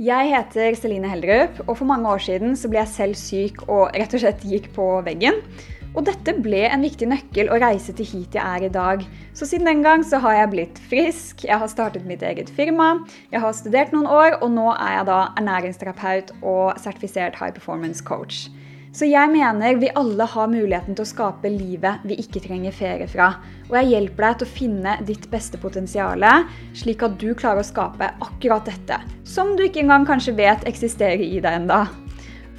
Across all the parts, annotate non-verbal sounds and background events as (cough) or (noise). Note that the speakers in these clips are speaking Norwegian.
Jeg heter Celine Heldrup, og for mange år siden så ble jeg selv syk og rett og slett gikk på veggen. Og dette ble en viktig nøkkel å reise til hit jeg er i dag. Så siden den gang så har jeg blitt frisk, jeg har startet mitt eget firma, jeg har studert noen år, og nå er jeg da ernæringsterapeut og sertifisert high performance coach. Så jeg mener vi alle har muligheten til å skape livet vi ikke trenger ferie fra. Og jeg hjelper deg til å finne ditt beste potensial, slik at du klarer å skape akkurat dette. Som du ikke engang kanskje vet eksisterer i deg enda.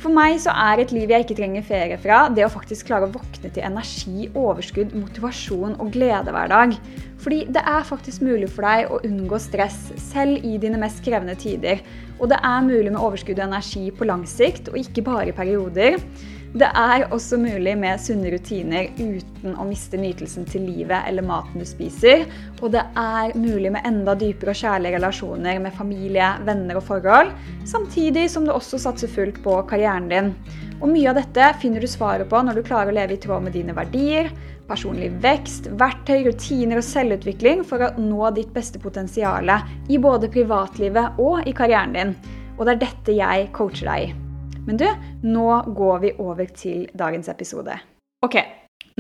For meg så er et liv jeg ikke trenger ferie fra, det å faktisk klare å våkne til energi, overskudd, motivasjon og glede hver dag. Fordi det er faktisk mulig for deg å unngå stress, selv i dine mest krevende tider. Og det er mulig med overskudd og energi på lang sikt, og ikke bare i perioder. Det er også mulig med sunne rutiner uten å miste nytelsen til livet eller maten du spiser. Og det er mulig med enda dypere og kjærlige relasjoner med familie, venner og forhold. Samtidig som du også satser fullt på karrieren din. Og mye av dette finner du svaret på når du klarer å leve i tråd med dine verdier, personlig vekst, verktøy, rutiner og selvutvikling for å nå ditt beste potensial i både privatlivet og i karrieren din. Og det er dette jeg coacher deg i. Men du, nå går vi over til dagens episode. Ok,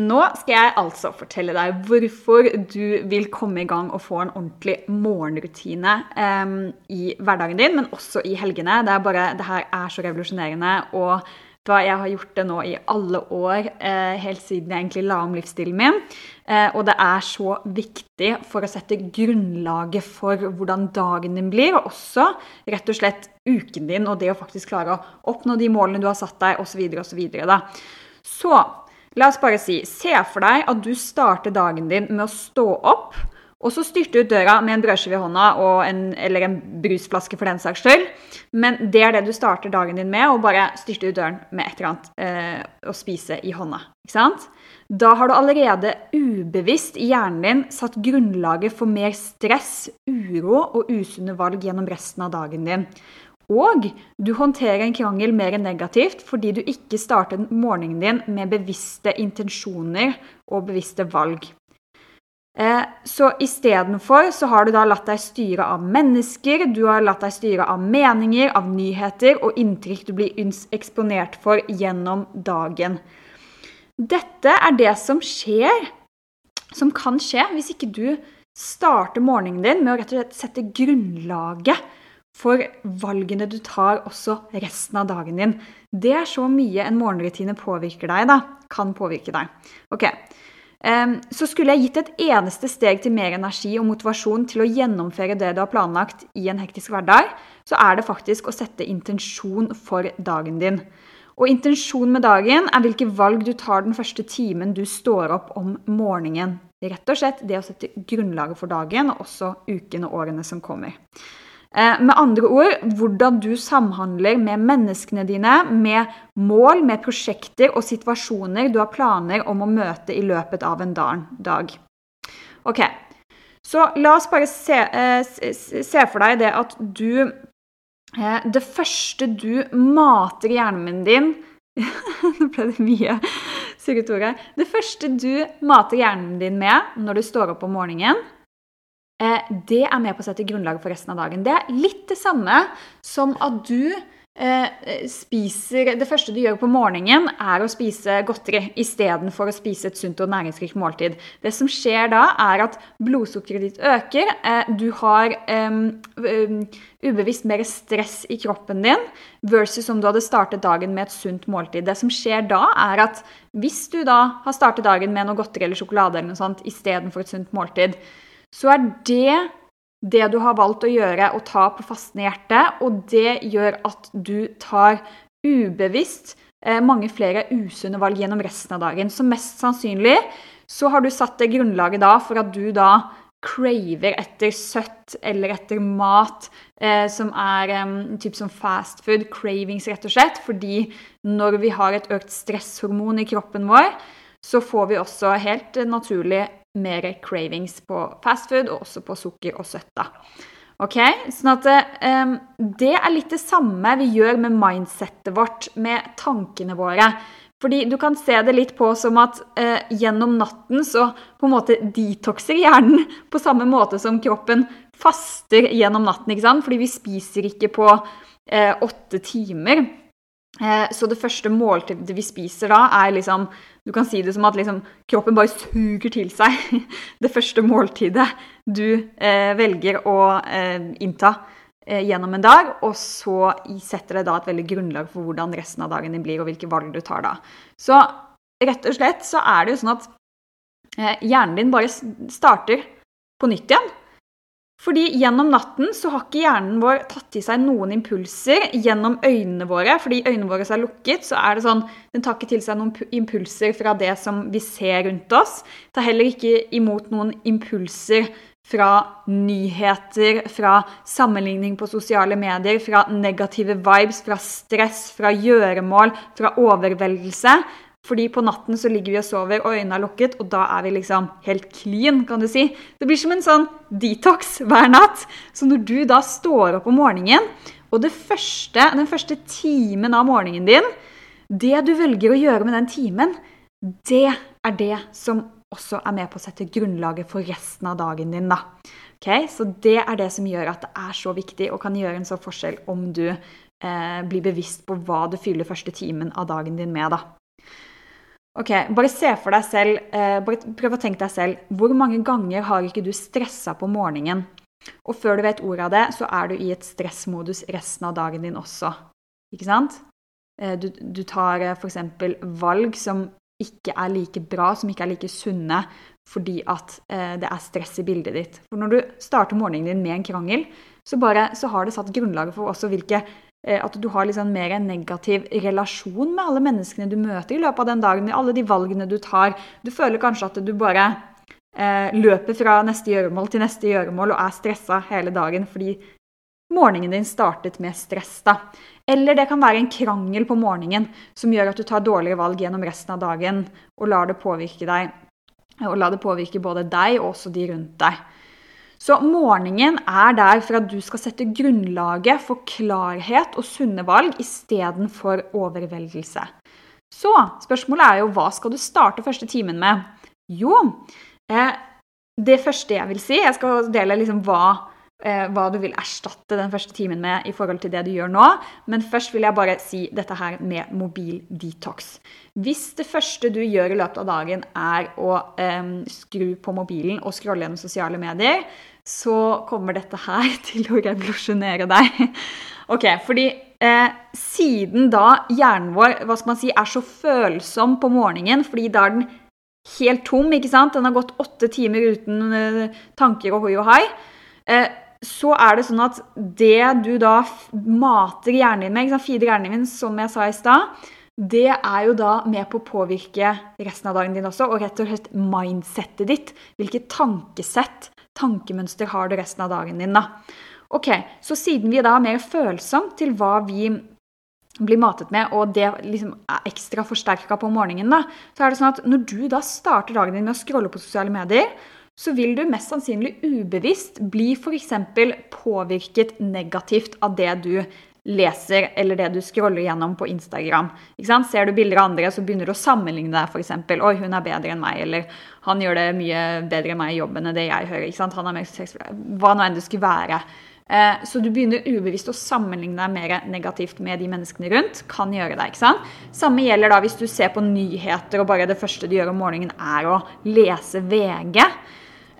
nå skal jeg altså fortelle deg hvorfor du vil komme i gang og få en ordentlig morgenrutine um, i hverdagen din, men også i helgene. Det, er bare, det her er så revolusjonerende. og jeg har gjort det nå i alle år, eh, helt siden jeg egentlig la om livsstilen min. Eh, og det er så viktig for å sette grunnlaget for hvordan dagen din blir, og også rett og slett uken din og det å faktisk klare å oppnå de målene du har satt deg, osv. osv. Så, så la oss bare si Se for deg at du starter dagen din med å stå opp og så styrte ut døra med en brødskive i hånda en, eller en brusflaske for den saks skyld. Men det er det du starter dagen din med, å bare styrte ut døren med et eller annet eh, å spise i hånda. Ikke sant? Da har du allerede ubevisst i hjernen din satt grunnlaget for mer stress, uro og usunne valg gjennom resten av dagen din. Og du håndterer en krangel mer negativt fordi du ikke starter morgenen din med bevisste intensjoner og bevisste valg. Eh, så istedenfor så har du da latt deg styre av mennesker, du har latt deg styre av meninger, av nyheter og inntrykk du blir eksponert for gjennom dagen. Dette er det som skjer, som kan skje, hvis ikke du starter morgenen din med å rett og slett sette grunnlaget for valgene du tar også resten av dagen din. Det er så mye en morgenrutine påvirker deg, da. Kan påvirke deg. Ok, så skulle jeg gitt et eneste steg til mer energi og motivasjon til å gjennomføre det du har planlagt i en hektisk hverdag, så er det faktisk å sette intensjon for dagen din. Og intensjon med dagen er hvilke valg du tar den første timen du står opp om morgenen. Rett og slett det å sette grunnlaget for dagen, og også ukene og årene som kommer. Eh, med andre ord hvordan du samhandler med menneskene dine, med mål, med prosjekter og situasjoner du har planer om å møte i løpet av en dag. Ok, Så la oss bare se, eh, se for deg det at du eh, Det første du mater hjernen din (laughs) Nå ble det mye surretord Det første du mater hjernen din med når du står opp om morgenen, det er med på å sette grunnlaget for resten av dagen. Det er litt det samme som at du eh, spiser Det første du gjør på morgenen, er å spise godteri istedenfor å spise et sunt og næringsrikt måltid. Det som skjer da, er at blodsukkeret ditt øker. Eh, du har um, ubevisst mer stress i kroppen din versus om du hadde startet dagen med et sunt måltid. Det som skjer da, er at hvis du da har startet dagen med noe godteri eller sjokolade eller noe sånt istedenfor et sunt måltid, så er det det du har valgt å gjøre, å ta på fastende hjerte, og det gjør at du tar ubevisst eh, mange flere usunne valg gjennom resten av dagen. Så mest sannsynlig så har du satt det grunnlaget da for at du da craver etter søtt eller etter mat eh, som er um, typ som fast food, cravings rett og slett. Fordi når vi har et økt stresshormon i kroppen vår, så får vi også helt naturlig mer cravings på fastfood, og også på sukker og søtt. da. Ok, sånn at um, Det er litt det samme vi gjør med mindsettet vårt, med tankene våre. Fordi du kan se det litt på som at eh, gjennom natten så på en måte detoxer hjernen på samme måte som kroppen faster gjennom natten, ikke sant? fordi vi spiser ikke på eh, åtte timer. Eh, så det første måltidet vi spiser da, er liksom Du kan si det som at liksom, kroppen bare suger til seg (laughs) det første måltidet du eh, velger å eh, innta eh, gjennom en dag, og så setter det da et veldig grunnlag for hvordan resten av dagen din blir, og hvilke valg du tar da. Så rett og slett så er det jo sånn at eh, hjernen din bare starter på nytt igjen. Fordi gjennom natten så har ikke hjernen vår tatt i seg noen impulser gjennom øynene våre. Fordi øynene våre er lukket, så er det sånn den tar ikke til seg noen impulser fra det som vi ser rundt oss. Tar heller ikke imot noen impulser fra nyheter, fra sammenligning på sosiale medier, fra negative vibes, fra stress, fra gjøremål, fra overveldelse. Fordi på natten så ligger vi og sover, og øynene er lukket, og da er vi liksom helt clean, kan du si. Det blir som en sånn detox hver natt. Så når du da står opp om morgenen, og første, den første timen av morgenen din Det du velger å gjøre med den timen, det er det som også er med på å sette grunnlaget for resten av dagen din. da. Okay? Så det er det som gjør at det er så viktig og kan gjøre en sånn forskjell om du eh, blir bevisst på hva du fyller første timen av dagen din med. da. Ok, Bare se for deg selv, eh, bare prøv å tenke deg selv. Hvor mange ganger har ikke du stressa på morgenen? Og før du vet ordet av det, så er du i et stressmodus resten av dagen din også. Ikke sant? Eh, du, du tar eh, f.eks. valg som ikke er like bra, som ikke er like sunne, fordi at eh, det er stress i bildet ditt. For når du starter morgenen din med en krangel, så, bare, så har det satt grunnlaget for også hvilke at du har liksom mer en negativ relasjon med alle menneskene du møter i løpet av den dagen. i Alle de valgene du tar. Du føler kanskje at du bare eh, løper fra neste gjøremål til neste gjøremål og er stressa hele dagen fordi morgenen din startet med stress. da. Eller det kan være en krangel på morgenen som gjør at du tar dårligere valg gjennom resten av dagen og lar det påvirke deg. Og la det påvirke både deg og også de rundt deg. Så morgenen er der for at du skal sette grunnlaget for klarhet og sunne valg istedenfor overveldelse. Så spørsmålet er jo hva skal du starte første timen med? Jo, eh, det første jeg vil si Jeg skal dele liksom hva Eh, hva du vil erstatte den første timen med i forhold til det du gjør nå. Men først vil jeg bare si dette her med mobil detox. Hvis det første du gjør i løpet av dagen er å eh, skru på mobilen og scrolle gjennom sosiale medier, så kommer dette her (laughs) til å revolusjonere deg. Ok, fordi eh, siden da hjernen vår hva skal man si, er så følsom på morgenen, fordi da er den helt tom, ikke sant? Den har gått åtte timer uten eh, tanker og hoi og hai. Eh, så er det sånn at det du da mater hjernen din med, feeder hjernen din, som jeg sa i stad, det er jo da med på å påvirke resten av dagen din også, og rett og slett mindsettet ditt. Hvilket tankesett, tankemønster har du resten av dagen din, da. Ok, Så siden vi da er mer følsomme til hva vi blir matet med, og det liksom er ekstra forsterka på morgenen, da, så er det sånn at når du da starter dagen din med å scrolle på sosiale medier, så vil du mest sannsynlig ubevisst bli f.eks. påvirket negativt av det du leser eller det du scroller gjennom på Instagram. Ser du bilder av andre, så begynner du å sammenligne deg f.eks. 'Oi, hun er bedre enn meg', eller 'han gjør det mye bedre enn meg i jobben enn det jeg hører'. Han er mer Hva nå enn det skulle være. Eh, så du begynner ubevisst å sammenligne deg mer negativt med de menneskene rundt. Kan gjøre det, ikke sant? Samme gjelder da hvis du ser på nyheter og bare det første du gjør om morgenen er å lese VG.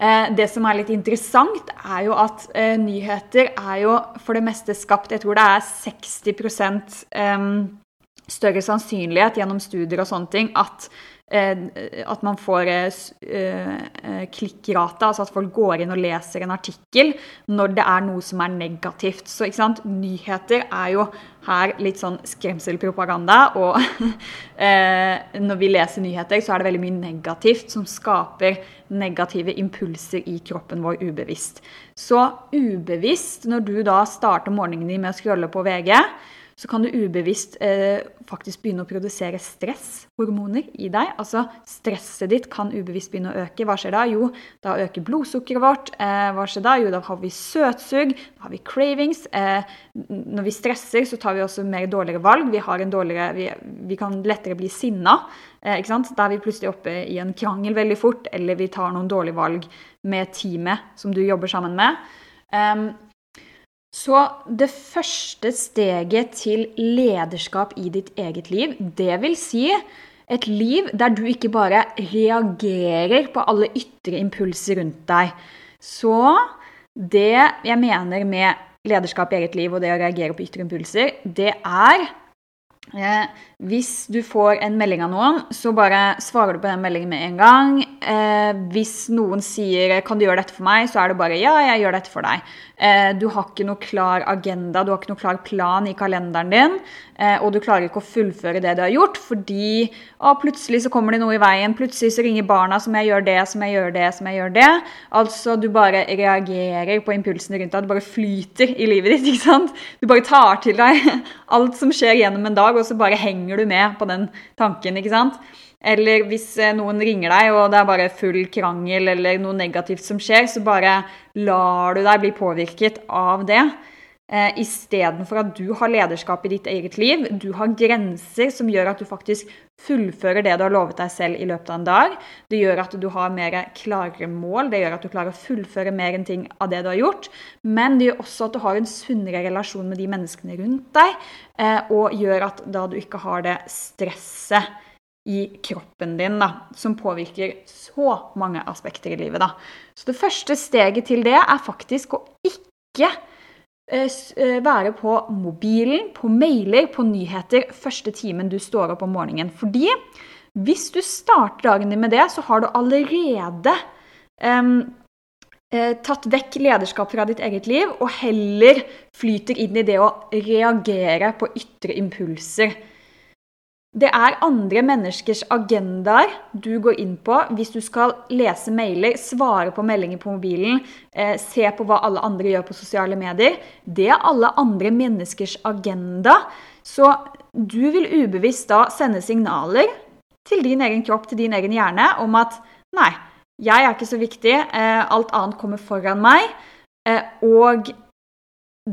Eh, det som er litt interessant, er jo at eh, nyheter er jo for det meste skapt Jeg tror det er 60 eh, større sannsynlighet gjennom studier og sånne ting at Eh, at man får klikkrate, altså at folk går inn og leser en artikkel når det er noe som er negativt. Så nyheter er jo her litt sånn skremselpropaganda. Og (laughs) når vi leser nyheter, så er det veldig mye negativt som skaper negative impulser i kroppen vår ubevisst. Så ubevisst, når du da starter morgenen din med å scrolle på VG, så kan du ubevisst eh, faktisk begynne å produsere stresshormoner i deg. Altså stresset ditt kan ubevisst begynne å øke. Hva skjer da? Jo, da øker blodsukkeret vårt. Eh, hva skjer da? Jo, da har vi søtsug, da har vi cravings. Eh, når vi stresser, så tar vi også mer dårligere valg. Vi, vi, vi kan lettere bli sinna. Eh, ikke sant? Da er vi plutselig oppe i en krangel veldig fort, eller vi tar noen dårlige valg med teamet som du jobber sammen med. Um, så det første steget til lederskap i ditt eget liv, det vil si et liv der du ikke bare reagerer på alle ytre impulser rundt deg. Så det jeg mener med lederskap i eget liv og det å reagere på ytre impulser, det er Eh, hvis du får en melding av noen, så bare svarer du på den meldingen med en gang. Eh, hvis noen sier 'kan du gjøre dette for meg', så er det bare 'ja, jeg gjør dette for deg'. Eh, du har ikke noe klar agenda, du har ikke noe klar plan i kalenderen din. Eh, og du klarer ikke å fullføre det du har gjort, fordi å, plutselig så kommer det noe i veien. Plutselig så ringer barna som jeg gjør det, som jeg gjør det, som jeg gjør det. Altså du bare reagerer på impulsene rundt deg. Du bare flyter i livet ditt. ikke sant? Du bare tar til deg (laughs) alt som skjer gjennom en dag, og så bare henger du med på den tanken. ikke sant? Eller hvis eh, noen ringer deg, og det er bare full krangel eller noe negativt som skjer, så bare lar du deg bli påvirket av det. Eh, Istedenfor at du har lederskap i ditt eget liv. Du har grenser som gjør at du faktisk fullfører det du har lovet deg selv i løpet av en dag. Det gjør at du har mer klare mål, det gjør at du klarer å fullføre mer enn ting av det du har gjort. Men det gjør også at du har en sunnere relasjon med de menneskene rundt deg, eh, og gjør at da du ikke har det stresset i kroppen din, da, som påvirker så mange aspekter i livet. Da. Så det første steget til det er faktisk å ikke være på mobilen, på mailer, på nyheter første timen du står opp om morgenen. Fordi hvis du starter dagen din med det, så har du allerede um, tatt vekk lederskap fra ditt eget liv og heller flyter inn i det å reagere på ytre impulser. Det er andre menneskers agendaer du går inn på hvis du skal lese mailer, svare på meldinger på mobilen, eh, se på hva alle andre gjør på sosiale medier. Det er alle andre menneskers agenda. Så du vil ubevisst da sende signaler til din egen kropp, til din egen hjerne, om at nei, jeg er ikke så viktig, eh, alt annet kommer foran meg. Eh, og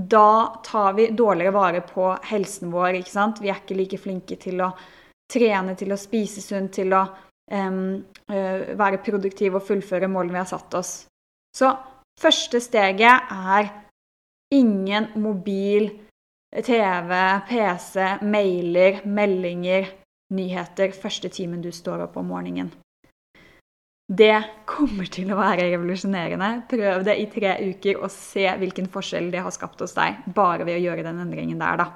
da tar vi dårligere vare på helsen vår. ikke sant? Vi er ikke like flinke til å trene, til å spise sunt, til å um, være produktive og fullføre målene vi har satt oss. Så første steget er ingen mobil, TV, PC, mailer, meldinger, nyheter første timen du står opp om morgenen. Det kommer til å være revolusjonerende. Prøv det i tre uker og se hvilken forskjell det har skapt hos deg, bare ved å gjøre den endringen der, da.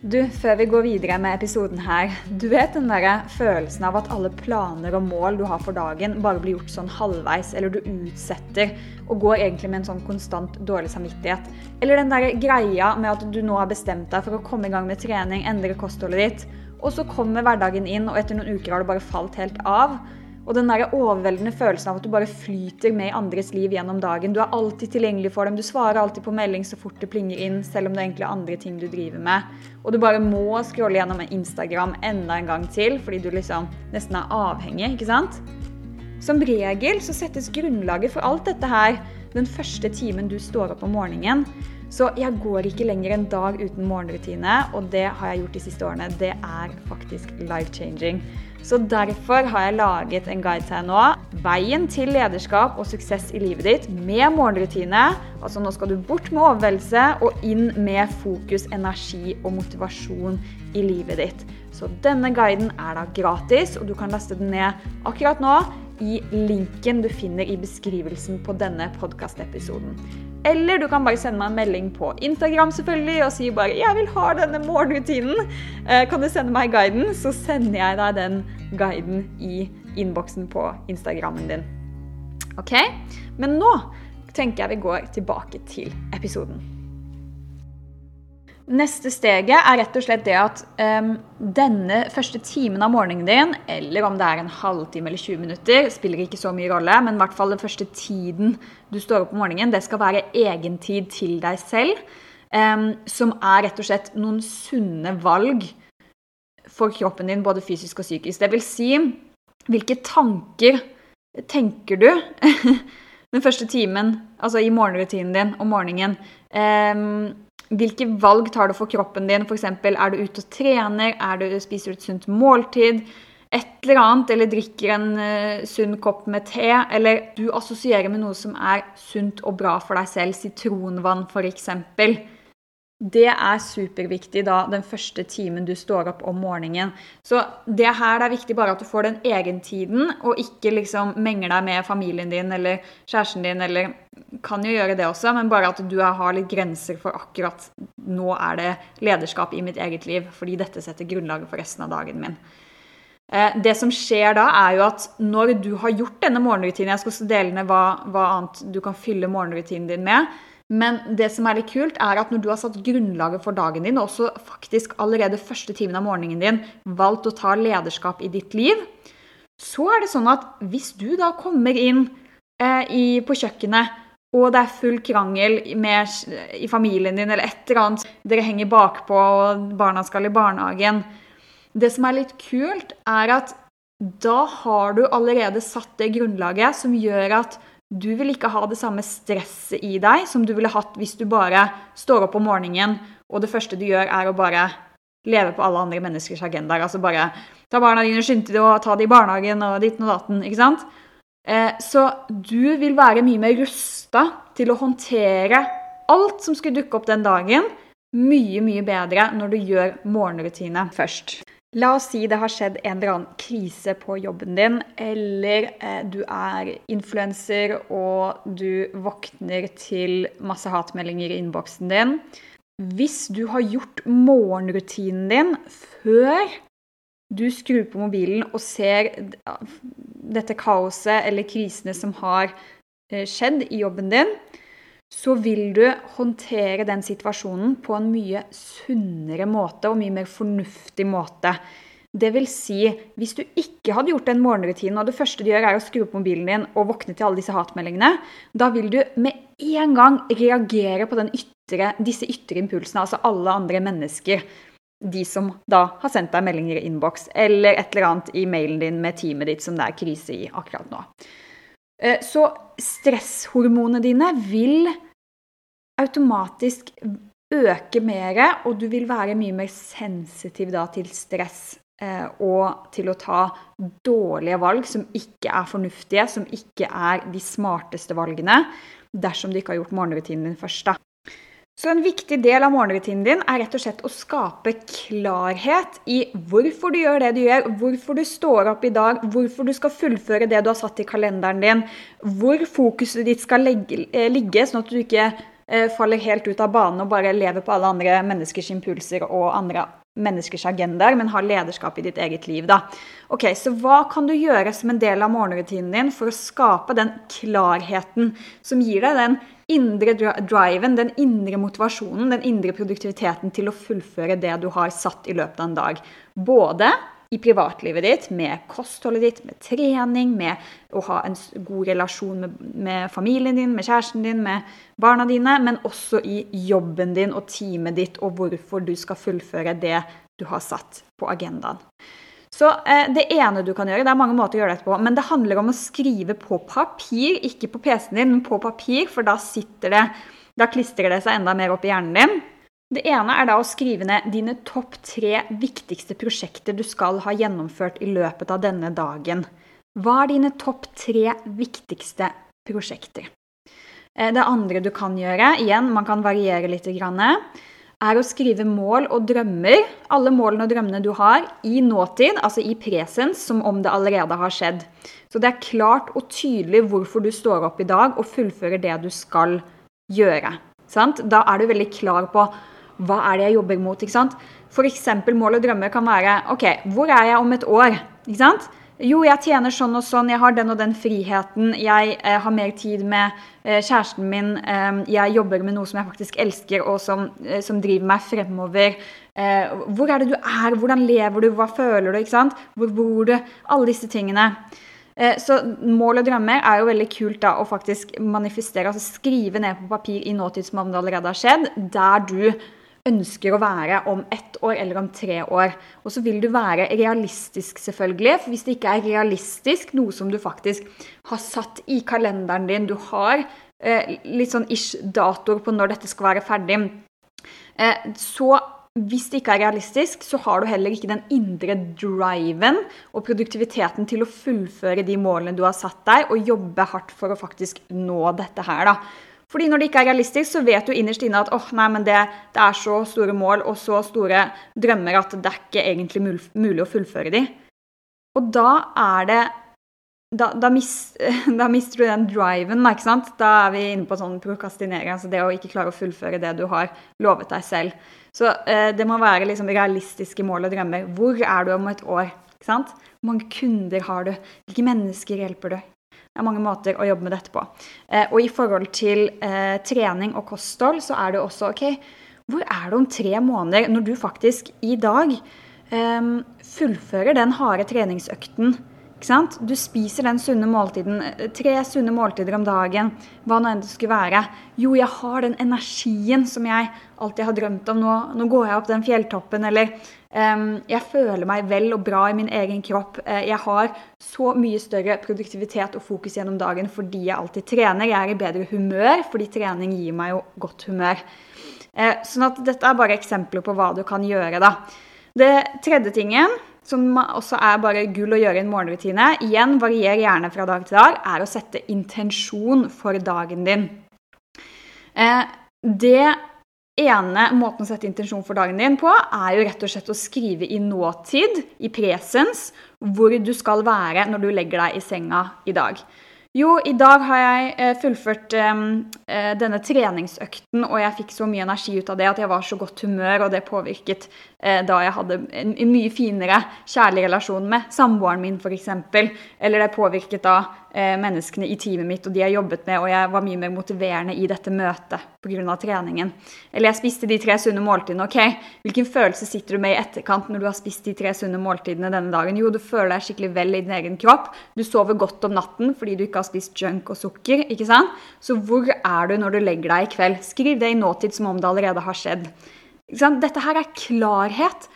Du, før vi går videre med episoden her. Du vet den der følelsen av at alle planer og mål du har for dagen, bare blir gjort sånn halvveis, eller du utsetter og går egentlig med en sånn konstant dårlig samvittighet. Eller den der greia med at du nå har bestemt deg for å komme i gang med trening, endre kostholdet ditt, og så kommer hverdagen inn, og etter noen uker har du bare falt helt av. Og den der overveldende følelsen av at du bare flyter med i andres liv gjennom dagen. Du er alltid tilgjengelig for dem, du svarer alltid på melding så fort det plinger inn, selv om det egentlig er andre ting du driver med. Og du bare må scrolle gjennom Instagram enda en gang til, fordi du liksom nesten er avhengig, ikke sant? Som regel så settes grunnlaget for alt dette her den første timen du står opp om morgenen. Så jeg går ikke lenger en dag uten morgenrutine, og det har jeg gjort de siste årene. Det er faktisk life-changing. Så derfor har jeg laget en guide til deg nå. Veien til lederskap og suksess i livet ditt med morgenrutine. Altså nå skal du bort med overveldelse og inn med fokus, energi og motivasjon i livet ditt. Så denne guiden er da gratis, og du kan laste den ned akkurat nå i linken du finner i beskrivelsen på denne podkastepisoden. Eller du kan bare sende meg en melding på Instagram selvfølgelig og si bare 'Jeg vil ha denne morgenrutinen'. Eh, kan du sende meg guiden, så sender jeg deg den guiden i innboksen på Instagrammen din. Ok? Men nå tenker jeg vi går tilbake til episoden. Neste steget er rett og slett det at um, denne første timen av morgenen din, eller om det er en halvtime eller 20 minutter, spiller ikke så mye rolle, men i hvert fall den første tiden du står opp om morgenen, det skal være egentid til deg selv. Um, som er rett og slett noen sunne valg for kroppen din, både fysisk og psykisk. Det vil si, hvilke tanker tenker du (laughs) den første timen, altså i morgenrutinen din om morgenen? Um, hvilke valg tar du for kroppen din? F.eks. er du ute og trener? Er du, spiser du et sunt måltid? et eller annet, eller drikker en uh, sunn kopp med te, eller du assosierer med noe som er sunt og bra for deg selv, sitronvann f.eks. Det er superviktig da den første timen du står opp om morgenen. Så det her det er viktig bare at du får den egentiden, og ikke liksom menger deg med familien din eller kjæresten din, eller kan jo gjøre det også, men bare at du har litt grenser for akkurat nå er det lederskap i mitt eget liv, fordi dette setter grunnlaget for resten av dagen min. Eh, det som skjer da, er jo at når du har gjort denne morgenrutinen Jeg skal også dele ned hva, hva annet du kan fylle morgenrutinen din med. Men det som er litt kult, er at når du har satt grunnlaget for dagen din, og også faktisk allerede første timen av morgenen din valgt å ta lederskap i ditt liv, så er det sånn at hvis du da kommer inn eh, i, på kjøkkenet og det er full krangel med, i familien din eller et eller annet, dere henger bakpå og barna skal i barnehagen Det som er litt kult, er at da har du allerede satt det grunnlaget som gjør at du vil ikke ha det samme stresset i deg som du ville hatt hvis du bare står opp om morgenen, og det første du gjør, er å bare leve på alle andre menneskers agendaer. Altså bare ta barna dine, skynde deg og ta dem i barnehagen og ditten og datten. ikke sant? Eh, så du vil være mye mer rusta til å håndtere alt som skulle dukke opp den dagen, mye, mye bedre når du gjør morgenrutine først. La oss si det har skjedd en eller annen krise på jobben din, eller eh, du er influenser og du våkner til masse hatmeldinger i innboksen din. Hvis du har gjort morgenrutinen din før du skrur på mobilen og ser dette kaoset eller krisene som har eh, skjedd i jobben din, så vil du håndtere den situasjonen på en mye sunnere måte og mye mer fornuftig måte. Det vil si, hvis du ikke hadde gjort den morgenrutinen, og det første du gjør er å skru opp mobilen din og våkne til alle disse hatmeldingene, da vil du med en gang reagere på ytre, disse ytre impulsene, altså alle andre mennesker. De som da har sendt deg meldinger i innboks, eller et eller annet i mailen din med teamet ditt som det er krise i akkurat nå. Eh, så stresshormonene dine vil automatisk øke mer, og du vil være mye mer sensitiv da til stress. Eh, og til å ta dårlige valg som ikke er fornuftige, som ikke er de smarteste valgene, dersom du ikke har gjort morgenrutinen din først. da. Så en viktig del av morgenrutinen din er rett og slett å skape klarhet i hvorfor du gjør det du gjør, hvorfor du står opp i dag, hvorfor du skal fullføre det du har satt i kalenderen din, hvor fokuset ditt skal legge, eh, ligge, sånn at du ikke eh, faller helt ut av banen og bare lever på alle andre menneskers impulser og andre menneskers agendaer, men har lederskap i ditt eget liv. Da. Ok, Så hva kan du gjøre som en del av morgenrutinen din for å skape den klarheten som gir deg den indre driven, den indre motivasjonen, den indre produktiviteten til å fullføre det du har satt i løpet av en dag. Både i privatlivet ditt, med kostholdet ditt, med trening, med å ha en god relasjon med, med, familien din, med kjæresten din, med barna dine, men også i jobben din og teamet ditt, og hvorfor du skal fullføre det du har satt på agendaen. Så eh, det ene du kan gjøre, det er mange måter å gjøre dette på, men det handler om å skrive på papir, ikke på PC-en din, men på papir, for da sitter det Da klistrer det seg enda mer opp i hjernen din. Det ene er da å skrive ned dine topp tre viktigste prosjekter du skal ha gjennomført i løpet av denne dagen. Hva er dine topp tre viktigste prosjekter? Eh, det andre du kan gjøre, igjen, man kan variere litt, er å skrive mål og drømmer, alle målene og drømmene du har, i nåtid, altså i presens, som om det allerede har skjedd. Så det er klart og tydelig hvorfor du står opp i dag og fullfører det du skal gjøre. Sant? Da er du veldig klar på hva er det jeg jobber mot. ikke sant? F.eks. mål og drømmer kan være OK, hvor er jeg om et år? ikke sant? Jo, jeg tjener sånn og sånn, jeg har den og den friheten, jeg eh, har mer tid med eh, kjæresten min, eh, jeg jobber med noe som jeg faktisk elsker, og som, eh, som driver meg fremover. Eh, hvor er det du er, hvordan lever du, hva føler du, ikke sant? Hvor bor du? Alle disse tingene. Eh, så mål og drømmer er jo veldig kult da å faktisk manifestere, altså skrive ned på papir i nåtid om det allerede har skjedd, der du ønsker å være om ett år eller om tre år. Og så vil du være realistisk, selvfølgelig. For hvis det ikke er realistisk, noe som du faktisk har satt i kalenderen din, du har eh, litt sånn ish datoer på når dette skal være ferdig, eh, så hvis det ikke er realistisk, så har du heller ikke den indre driven og produktiviteten til å fullføre de målene du har satt deg, og jobbe hardt for å faktisk nå dette her, da. Fordi når det ikke er realistisk, så vet du innerst inne at oh, nei, men det, det, er så store mål og så store drømmer at det er ikke egentlig mulig å fullføre de. Og da er det da, da, mis, (laughs) da, mister du den driven. ikke sant? Da er vi inne på sånn prokastinering, altså det å ikke klare å fullføre det du har lovet deg selv. Så eh, det må være liksom realistiske mål og drømmer. Hvor er du om et år? ikke sant? Hvor mange kunder har du? Hvilke mennesker hjelper du? Det er mange måter å jobbe med dette på. Eh, og i forhold til eh, trening og kosthold, så er det også OK, hvor er du om tre måneder når du faktisk i dag eh, fullfører den harde treningsøkten? Du spiser den sunne måltiden, tre sunne måltider om dagen, hva nå enn det skulle være. Jo, jeg har den energien som jeg alltid har drømt om. Nå, nå går jeg opp den fjelltoppen, eller jeg føler meg vel og bra i min egen kropp. Uh, jeg har så mye større produktivitet og fokus gjennom dagen fordi jeg alltid trener. Jeg er i bedre humør fordi trening gir meg jo godt humør. Uh, sånn at dette er bare eksempler på hva du kan gjøre, da. Det tredje tingen som også er bare gull å gjøre i en morgenrutine, igjen varierer gjerne fra dag til dag, er å sette intensjon for dagen din. Eh, det ene måten å sette intensjon for dagen din på, er jo rett og slett å skrive i nåtid, i presens, hvor du skal være når du legger deg i senga i dag. Jo, i dag har jeg eh, fullført eh, eh, denne treningsøkten, og jeg fikk så mye energi ut av det at jeg var så godt humør, og det påvirket da jeg hadde en, mye finere kjærlig relasjon med samboeren min, f.eks. Eller det påvirket da menneskene i teamet mitt og de jeg jobbet med, og jeg var mye mer motiverende i dette møtet pga. treningen. Eller jeg spiste de tre sunne måltidene. Ok, hvilken følelse sitter du med i etterkant når du har spist de tre sunne måltidene denne dagen? Jo, du føler deg skikkelig vel i din egen kropp. Du sover godt om natten fordi du ikke har spist junk og sukker. ikke sant? Så hvor er du når du legger deg i kveld? Skriv det i nåtid som om det allerede har skjedd. Dette her er klarhet.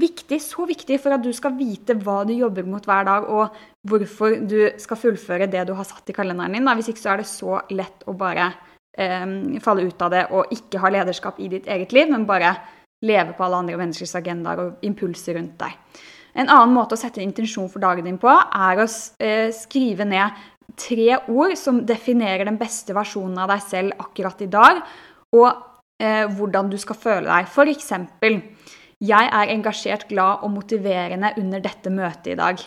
Viktig, så viktig for at du skal vite hva du jobber mot hver dag, og hvorfor du skal fullføre det du har satt i kalenderen din. Hvis ikke så er det så lett å bare eh, falle ut av det og ikke ha lederskap i ditt eget liv, men bare leve på alle andre menneskers agendaer og impulser rundt deg. En annen måte å sette intensjon for dagen din på, er å eh, skrive ned tre ord som definerer den beste versjonen av deg selv akkurat i dag, og eh, hvordan du skal føle deg. Eksempel Jeg er engasjert, glad og motiverende under dette møtet i dag.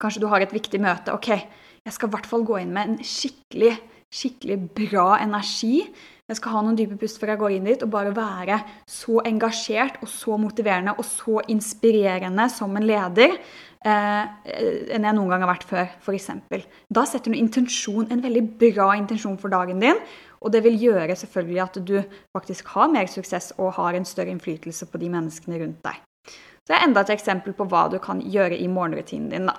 Kanskje du har et viktig møte. Ok, jeg skal i hvert fall gå inn med en skikkelig, skikkelig bra energi. Jeg skal ha noen dype pust før jeg går inn dit, og bare være så engasjert og så motiverende og så inspirerende som en leder eh, enn jeg noen gang har vært før, f.eks. Da setter du intensjon, en veldig bra intensjon for dagen din, og det vil gjøre selvfølgelig at du faktisk har mer suksess og har en større innflytelse på de menneskene rundt deg. Så det er enda et eksempel på hva du kan gjøre i morgenrutinen din. da.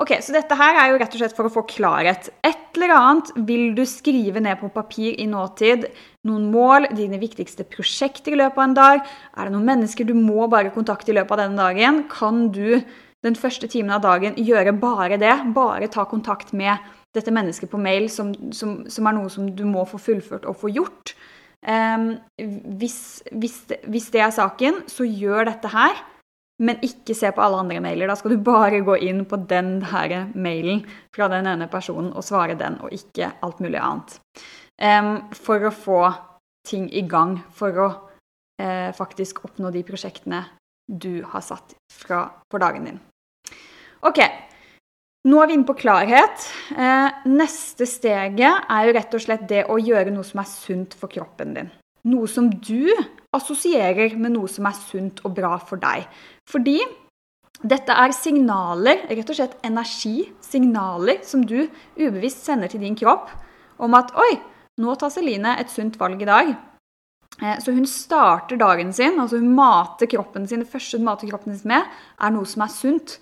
Ok, Så dette her er jo rett og slett for å få klarhet. Et eller annet vil du skrive ned på papir i nåtid. Noen mål, dine viktigste prosjekter i løpet av en dag. Er det noen mennesker du må bare kontakte i løpet av denne dagen? Kan du den første timen av dagen gjøre bare det. Bare ta kontakt med dette mennesket på mail, som, som, som er noe som du må få fullført og få gjort. Um, hvis, hvis, hvis, det er saken, så gjør dette her, men ikke se på alle andre mailer. Da skal du bare gå inn på den her mailen fra den ene personen og svare den, og ikke alt mulig annet. Um, for å få ting i gang, for å uh, faktisk oppnå de prosjektene du har satt fra, for dagen din. Ok, nå er vi inne på klarhet. Eh, neste steget er jo rett og slett det å gjøre noe som er sunt for kroppen din. Noe som du assosierer med noe som er sunt og bra for deg. Fordi dette er signaler, rett og slett energi, signaler som du ubevisst sender til din kropp om at Oi, nå tar Celine et sunt valg i dag. Eh, så hun starter dagen sin, altså hun mater kroppen sin. Det første hun mater kroppen sin med, er noe som er sunt.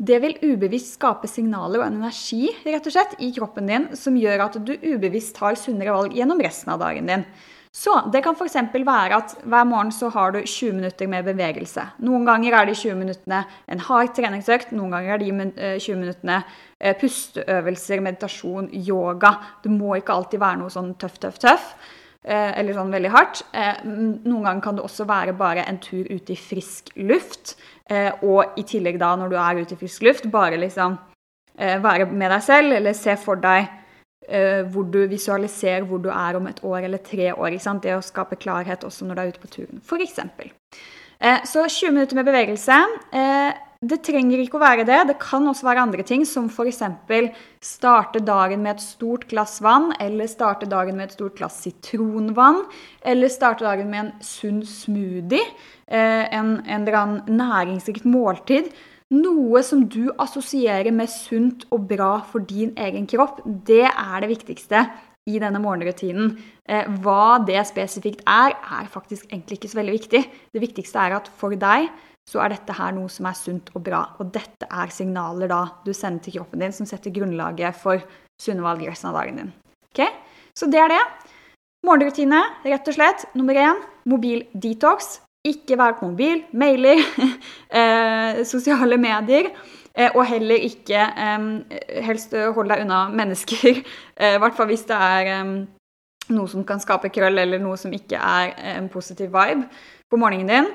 Det vil ubevisst skape signaler og en energi rett og slett, i kroppen din som gjør at du ubevisst tar sunnere valg gjennom resten av dagen din. Så det kan f.eks. være at hver morgen så har du 20 minutter med bevegelse. Noen ganger er de 20 minuttene en hard treningsøkt, noen ganger er de 20 eh, minuttene eh, pusteøvelser, meditasjon, yoga. Det må ikke alltid være noe sånn tøff, tøff, tøff. eller sånn veldig hardt. Noen ganger kan det også være bare en tur ute i frisk luft. Og i tillegg da, når du er ute i frisk luft, bare liksom være med deg selv, eller se for deg hvor du visualiserer hvor du er om et år eller tre år. Det å skape klarhet også når du er ute på turen, f.eks. Så 20 minutter med bevegelse. Det trenger ikke å være det. Det kan også være andre ting, som f.eks. starte dagen med et stort glass vann, eller starte dagen med et stort glass sitronvann, eller starte dagen med en sunn smoothie, eh, en, en eller annen næringsrikt måltid. Noe som du assosierer med sunt og bra for din egen kropp, det er det viktigste i denne morgenrutinen. Eh, hva det spesifikt er, er faktisk egentlig ikke så veldig viktig. Det viktigste er at for deg så er dette her noe som er sunt og bra. Og dette er signaler da du sender til kroppen din som setter grunnlaget for sunne valg resten av dagen din. Ok? Så det er det. Morgenrutine, rett og slett. Nummer én mobildetox. Ikke være på mobil, mailer, (laughs) eh, sosiale medier. Eh, og heller ikke eh, Helst hold deg unna mennesker. I (laughs) hvert fall hvis det er noe som kan skape krøll, eller noe som ikke er en positiv vibe på morgenen din.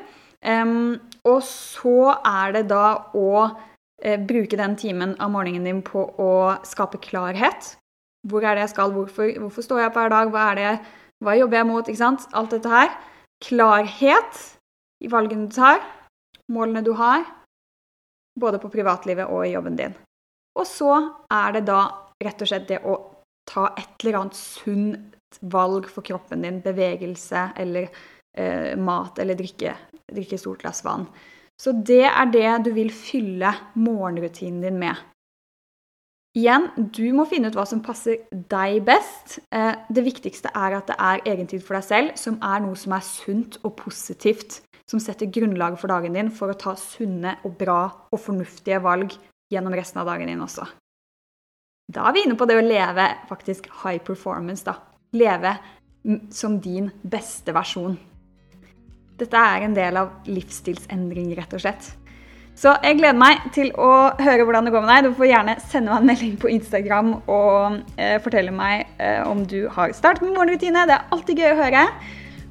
Og så er det da å bruke den timen av morgenen din på å skape klarhet. Hvor er det jeg skal? Hvorfor, hvorfor står jeg opp hver dag? Hva, er det, hva jobber jeg mot? Ikke sant? Alt dette her. Klarhet i valgene du tar, målene du har, både på privatlivet og i jobben din. Og så er det da rett og slett det å ta et eller annet sunt valg for kroppen din, bevegelse eller eh, mat eller drikke, drikke stort glass vann. Så det er det du vil fylle morgenrutinen din med. Igjen, du må finne ut hva som passer deg best. Eh, det viktigste er at det er egentid for deg selv, som er noe som er sunt og positivt. Som setter grunnlaget for dagen din for å ta sunne og bra og fornuftige valg gjennom resten av dagen din også. Da er vi inne på det å leve faktisk high performance, da. Leve som din beste versjon. Dette er en del av livsstilsendring, rett og slett. Så jeg gleder meg til å høre hvordan det går med deg. Du får gjerne sende meg en melding på Instagram og eh, fortelle meg eh, om du har startet med morgenrutine. Det er alltid gøy å høre.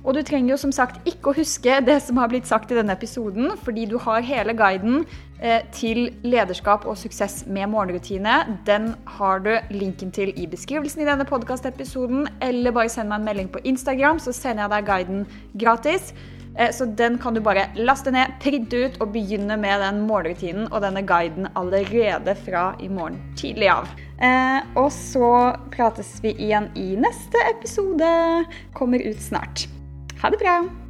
Og du trenger jo som sagt ikke å huske det som har blitt sagt i denne episoden, fordi du har hele guiden eh, til lederskap og suksess med morgenrutine. Den har du linken til i beskrivelsen i denne podkastepisoden, eller bare send meg en melding på Instagram, så sender jeg deg guiden gratis. Eh, så den kan du bare laste ned, printe ut og begynne med den morgenrutinen og denne guiden allerede fra i morgen tidlig av. Eh, og så prates vi igjen i neste episode. Kommer ut snart. Ha det bra!